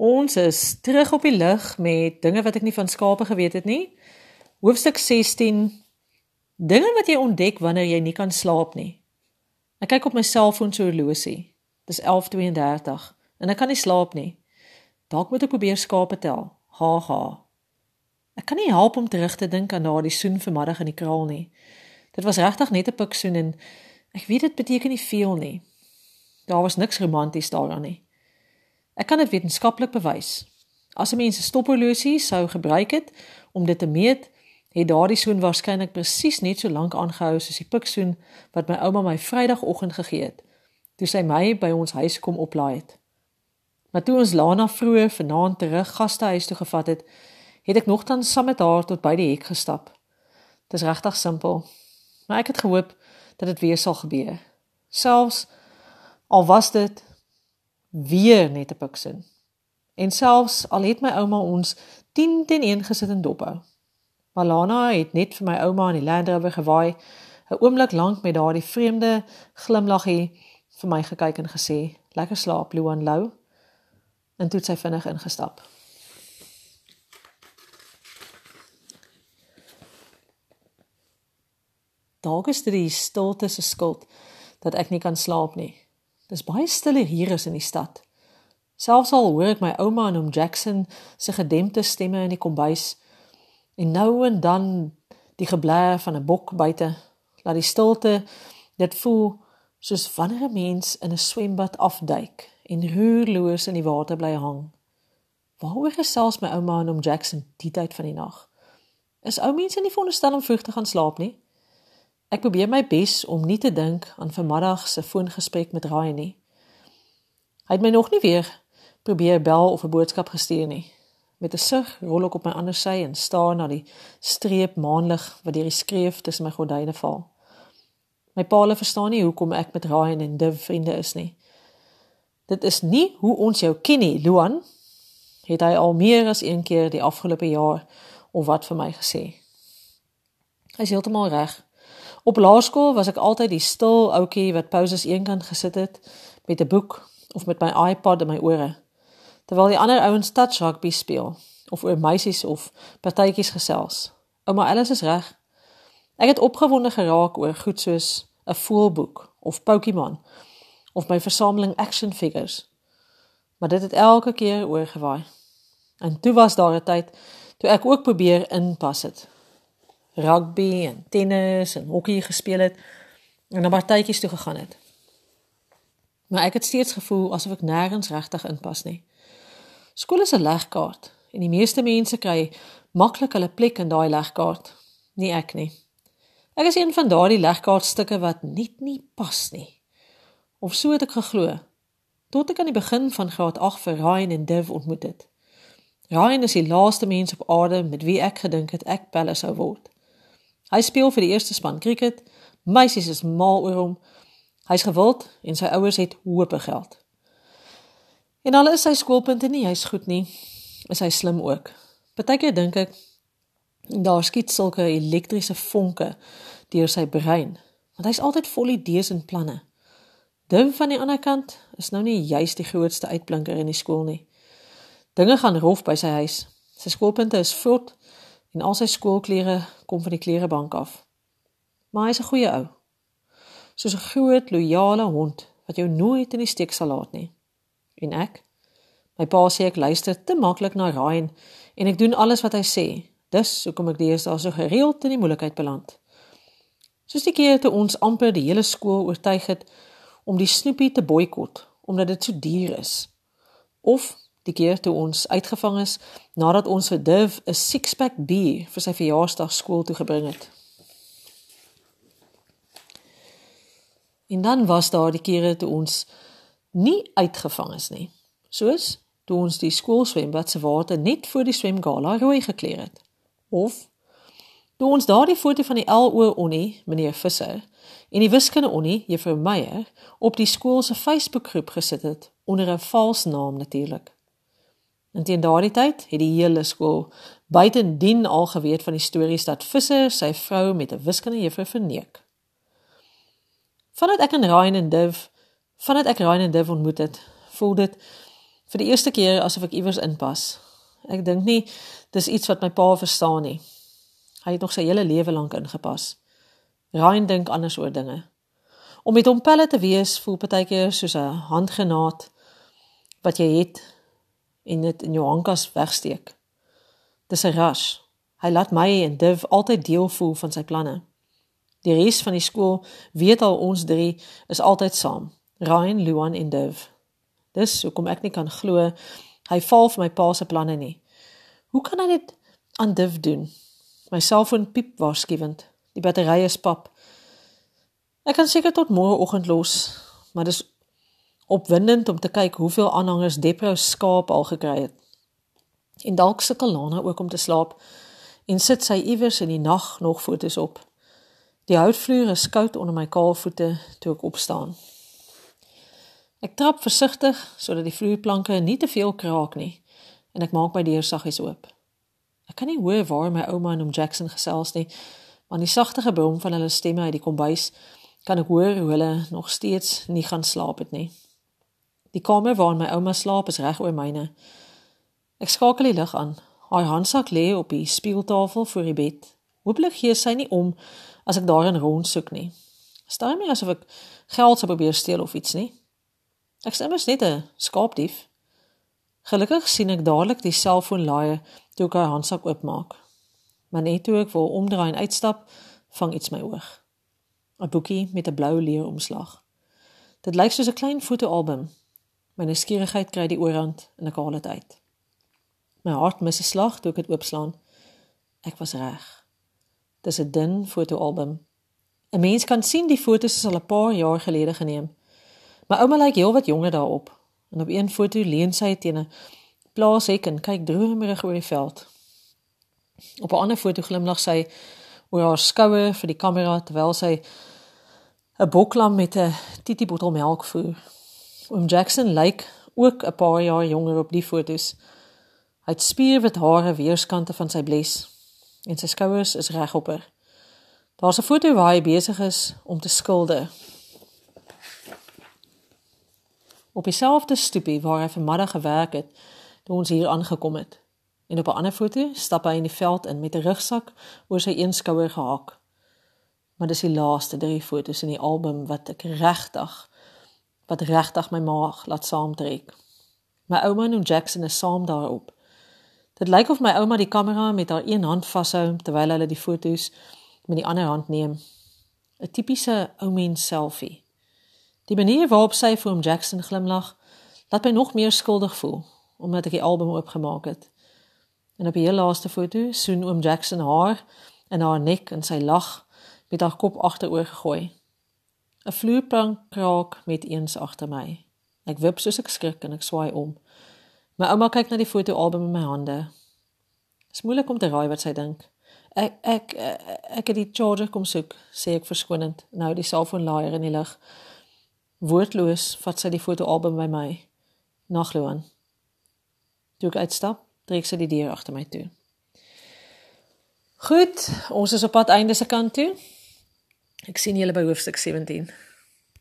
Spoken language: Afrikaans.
Ons is terug op die lig met dinge wat ek nie van skape geweet het nie. Hoofstuk 16. Dinge wat jy ontdek wanneer jy nie kan slaap nie. Ek kyk op my selfoon se horlosie. Dis 11:32 en ek kan nie slaap nie. Dalk moet ek probeer skape tel. Ha ha. Ek kan nie help om terug te dink aan daardie soen vanmiddag in die kraal nie. Dit was regtig net 'n piksoen en ek weet dit beteken nie veel nie. Daar was niks romanties daaraan nie. Ek kan dit wetenskaplik bewys. As 'n mens 'n stophorlosie sou gebruik het om dit te meet, het daardie soen waarskynlik presies net so lank aangehou soos die piksoen wat my ouma my Vrydagoggend gegee het toe sy my by ons huis kom oplaai het. Maar toe ons Lana vroeër vanaand terug gastehuis toe gevat het, het ek nogtans saam met haar tot by die hek gestap. Dit is regtig simpel. Maar ek het gehoop dat dit weer sal gebeur. Selfs al was dit weer net 'n piksin. En selfs al het my ouma ons 10 teen 1 gesit in dophou. Malana het net vir my ouma in die Land Rover gewaai, 'n oomblik lank met daardie vreemde glimlaggie vir my gekyk en gesê, "Lekker slaap, Luan Lou." En toe het sy vinnig ingestap. Dalk is dit die stilte se skuld dat ek nie kan slaap nie. Dis baie stil hier is in die stad. Selfs al hoor ek my ouma en oom Jackson se gedempte stemme in die kombuis en nou en dan die geblaar van 'n bok buite, laat die stilte dit voel soos wanneer 'n mens in 'n swembad afduik en roerloos in die water bly hang. Waaroor gesels my ouma en oom Jackson die tyd van die nag? Is ou mense nie veronderstel om vroeg te gaan slaap nie? Ek probeer my bes om nie te dink aan vanmiddag se foongesprek met Raai nie. Hy het my nog nie weer probeer bel of 'n boodskap gestuur nie. Met 'n sug rol ek op my ander sy en staar na die streep maanlig wat deur die skreef tussen my gordyne val. My paale verstaan nie hoekom ek met Raai en Div vriende is nie. Dit is nie hoe ons jou ken nie, Luan. Het hy al meer as een keer die afgelope jaar of wat vir my gesê. Hy is heeltemal reg. Op laerskool was ek altyd die stil ouetjie wat pauses eenkant gesit het met 'n boek of met my iPod in my ore terwyl die ander ouens touch rugby speel of oor meisies of partytjies gesels. Ouma Alice is reg. Ek het opgewonde geraak oor goed soos 'n voelboek of Pokémon of my versameling action figures. Maar dit het elke keer oorgewaai. En toe was daar 'n tyd toe ek ook probeer inpas het rugby en tennis en hokkie gespeel het en na partytjies toe gegaan het. Maar ek het steeds gevoel asof ek nêrens regtig inpas nie. Skool is 'n legkaart en die meeste mense kry maklik hulle plek in daai legkaart, nie ek nie. Ek is een van daardie legkaartstukke wat net nie pas nie. Of so het ek geglo tot ek aan die begin van graad 8 vir Ryan en Dev ontmoet het. Ryan is die laaste mens op aarde met wie ek gedink het ek pelle sou word. Hy speel vir die eerste span cricket. Meisies is mal oor hom. Hy's gewild en sy ouers het hoop geld. En al is sy skoolpunte nie hy's goed nie, is hy slim ook. Partykeer dink ek daar skiet sulke elektriese vonke deur sy brein, want hy's altyd vol idees en planne. Dim van die ander kant is nou nie juist die grootste uitblinker in die skool nie. Dinge gaan rof by sy huis. Sy skoolpunte is vrot en al sy skoolklere kom van die klerebank af. Maar hy's 'n goeie ou. Soos 'n groot, loyale hond wat jou nooit in die steek sal laat nie. En ek? My pa sê ek luister te maklik na Ryan en ek doen alles wat hy sê. Dis hoekom ek deesdae so gereeld in die moeilikheid beland. Soos die keer toe ons amper die hele skool oortuig het om die snoepie te boikot omdat dit so duur is. Of die keer toe ons uitgevang is nadat ons vir Div 'n six-pack bier vir sy verjaarsdag skool toe gebring het. En dan was daar die kere toe ons nie uitgevang is nie. Soos toe ons die skoolswembad se water net voor die swemgala rooi gekleur het. Of toe ons daardie foto van die LO Onnie, meneer Visser, en die wiskunde Onnie, juffrou Meyer, op die skool se Facebookgroep gesit het onder 'n vals naam natuurlik. En teen daardie tyd het die hele skool buitendien al geweet van die stories dat Visser sy vrou met 'n wiskunde juffrou verneek. Vandat ek en Ryan en Div, vandat ek Ryan en Div ontmoet het, voel dit Vir die eerste keer asof ek iewers inpas. Ek dink nie dis iets wat my pa verstaan nie. Hy het nog sy hele lewe lank ingepas. Ryan dink anders oor dinge. Om met hom pelle te wees voel partykeer soos 'n handgenaad wat jy het en dit in jou handkas wegsteek. Dis 'n rush. Hy laat my en Div altyd deel voel van sy planne. Die res van die skool weet al ons drie is altyd saam. Ryan, Luan en Div. Dis hoekom ek nie kan glo hy val vir my pa se planne nie. Hoe kan hy dit aan Div doen? My selfoon piep waarskuwend. Die battery is pap. Ek kan seker tot môreoggend los, maar dis opwindend om te kyk hoeveel aanhangers Depro skaap al gekry het. En dalk sukkel Lana ook om te slaap en sit sy iewers in die nag nog fotos op. Die houtvloer is koud onder my kaal voete toe ek opstaan. Ek trap versigtig sodat die vloerplanke nie te veel kraak nie en ek maak my deur saggies oop. Ek kan nie hoor waar my ouma en oom Jackson gesels nie, maar die sagte gebrom van hulle stemme uit die kombuis kan ek hoor hoe hulle nog steeds nie gaan slaap het nie. Die kamer waarin my ouma slaap is reg oor myne. Ek skakel die lig aan. Haar handsak lê op die speeltafel voor die bed. Hooplik gee sy nie om as ek daarin rondsoek nie. Staan my asof ek geld sou probeer steel of iets nie. Ek sê mos net 'n skaapdief. Gelukkig sien ek dadelik die selfoonlaaier toe ek haar handsak oopmaak. Maar net toe ek wil omdraai en uitstap, vang iets my oog. 'n Boekie met 'n blou leer omslag. Dit lyk soos 'n klein fotoalbum My nuuskierigheid kry die oorhand en ek haal dit uit. My hart mis 'n slag toe ek dit oopslaan. Ek was reg. Dis 'n dun fotoalbum. 'n Mens kan sien die foto's is al 'n paar jaar gelede geneem. My ouma lyk heelwat jonger daarop. En op een foto leun sy teen 'n plaashek en kyk dromerig oor die veld. Op 'n ander foto glimlag sy oor haar skouer vir die kamera terwyl sy 'n boklam met 'n titi bottel melk voer. Oom Jackson lyk ook 'n paar jaar jonger op die foto's. Hy het spierwit hare weerskante van sy bles en sy skouers is regop. Daar's 'n foto waar hy besig is om te skilder. Op dieselfde stoepie waar hy vanmiddag gewerk het toe ons hier aangekom het. En op 'n ander foto stap hy in die veld in met 'n rugsak oor sy een skouer gehak. Maar dis die laaste drie foto's in die album wat ek regtig wat regtig my maag laat saamtrek. My ouma en Jackson is saam daarop. Dit lyk of my ouma die kamera met haar een hand vashou terwyl hulle die foto's met die ander hand neem. 'n Tipiese ou mens selfie. Die manier waarop sy vir hom Jackson glimlag, laat my nog meer skuldig voel omdat ek die album oopgemaak het. En op die heel laaste foto soen oom Jackson haar en haar nek en sy lag met haar kop agteroor gegooi. 'n vloerplank kraak met eens agter my. Ek wip soos ek skrik en ek swaai om. My ouma kyk na die fotoalbum in my hande. Dit is moeilik om te raai wat sy dink. Ek ek ek het die charger kom soek, sê ek verskonend. Nou die selfoonlaaier in die lug. Woordloos vat sy die fotoalbum by my. Nagloon. Toe ek uitstap, trek sy die deur agter my toe. Goed, ons is op pad einde se kant toe. Ek sien julle by hoofstuk 17.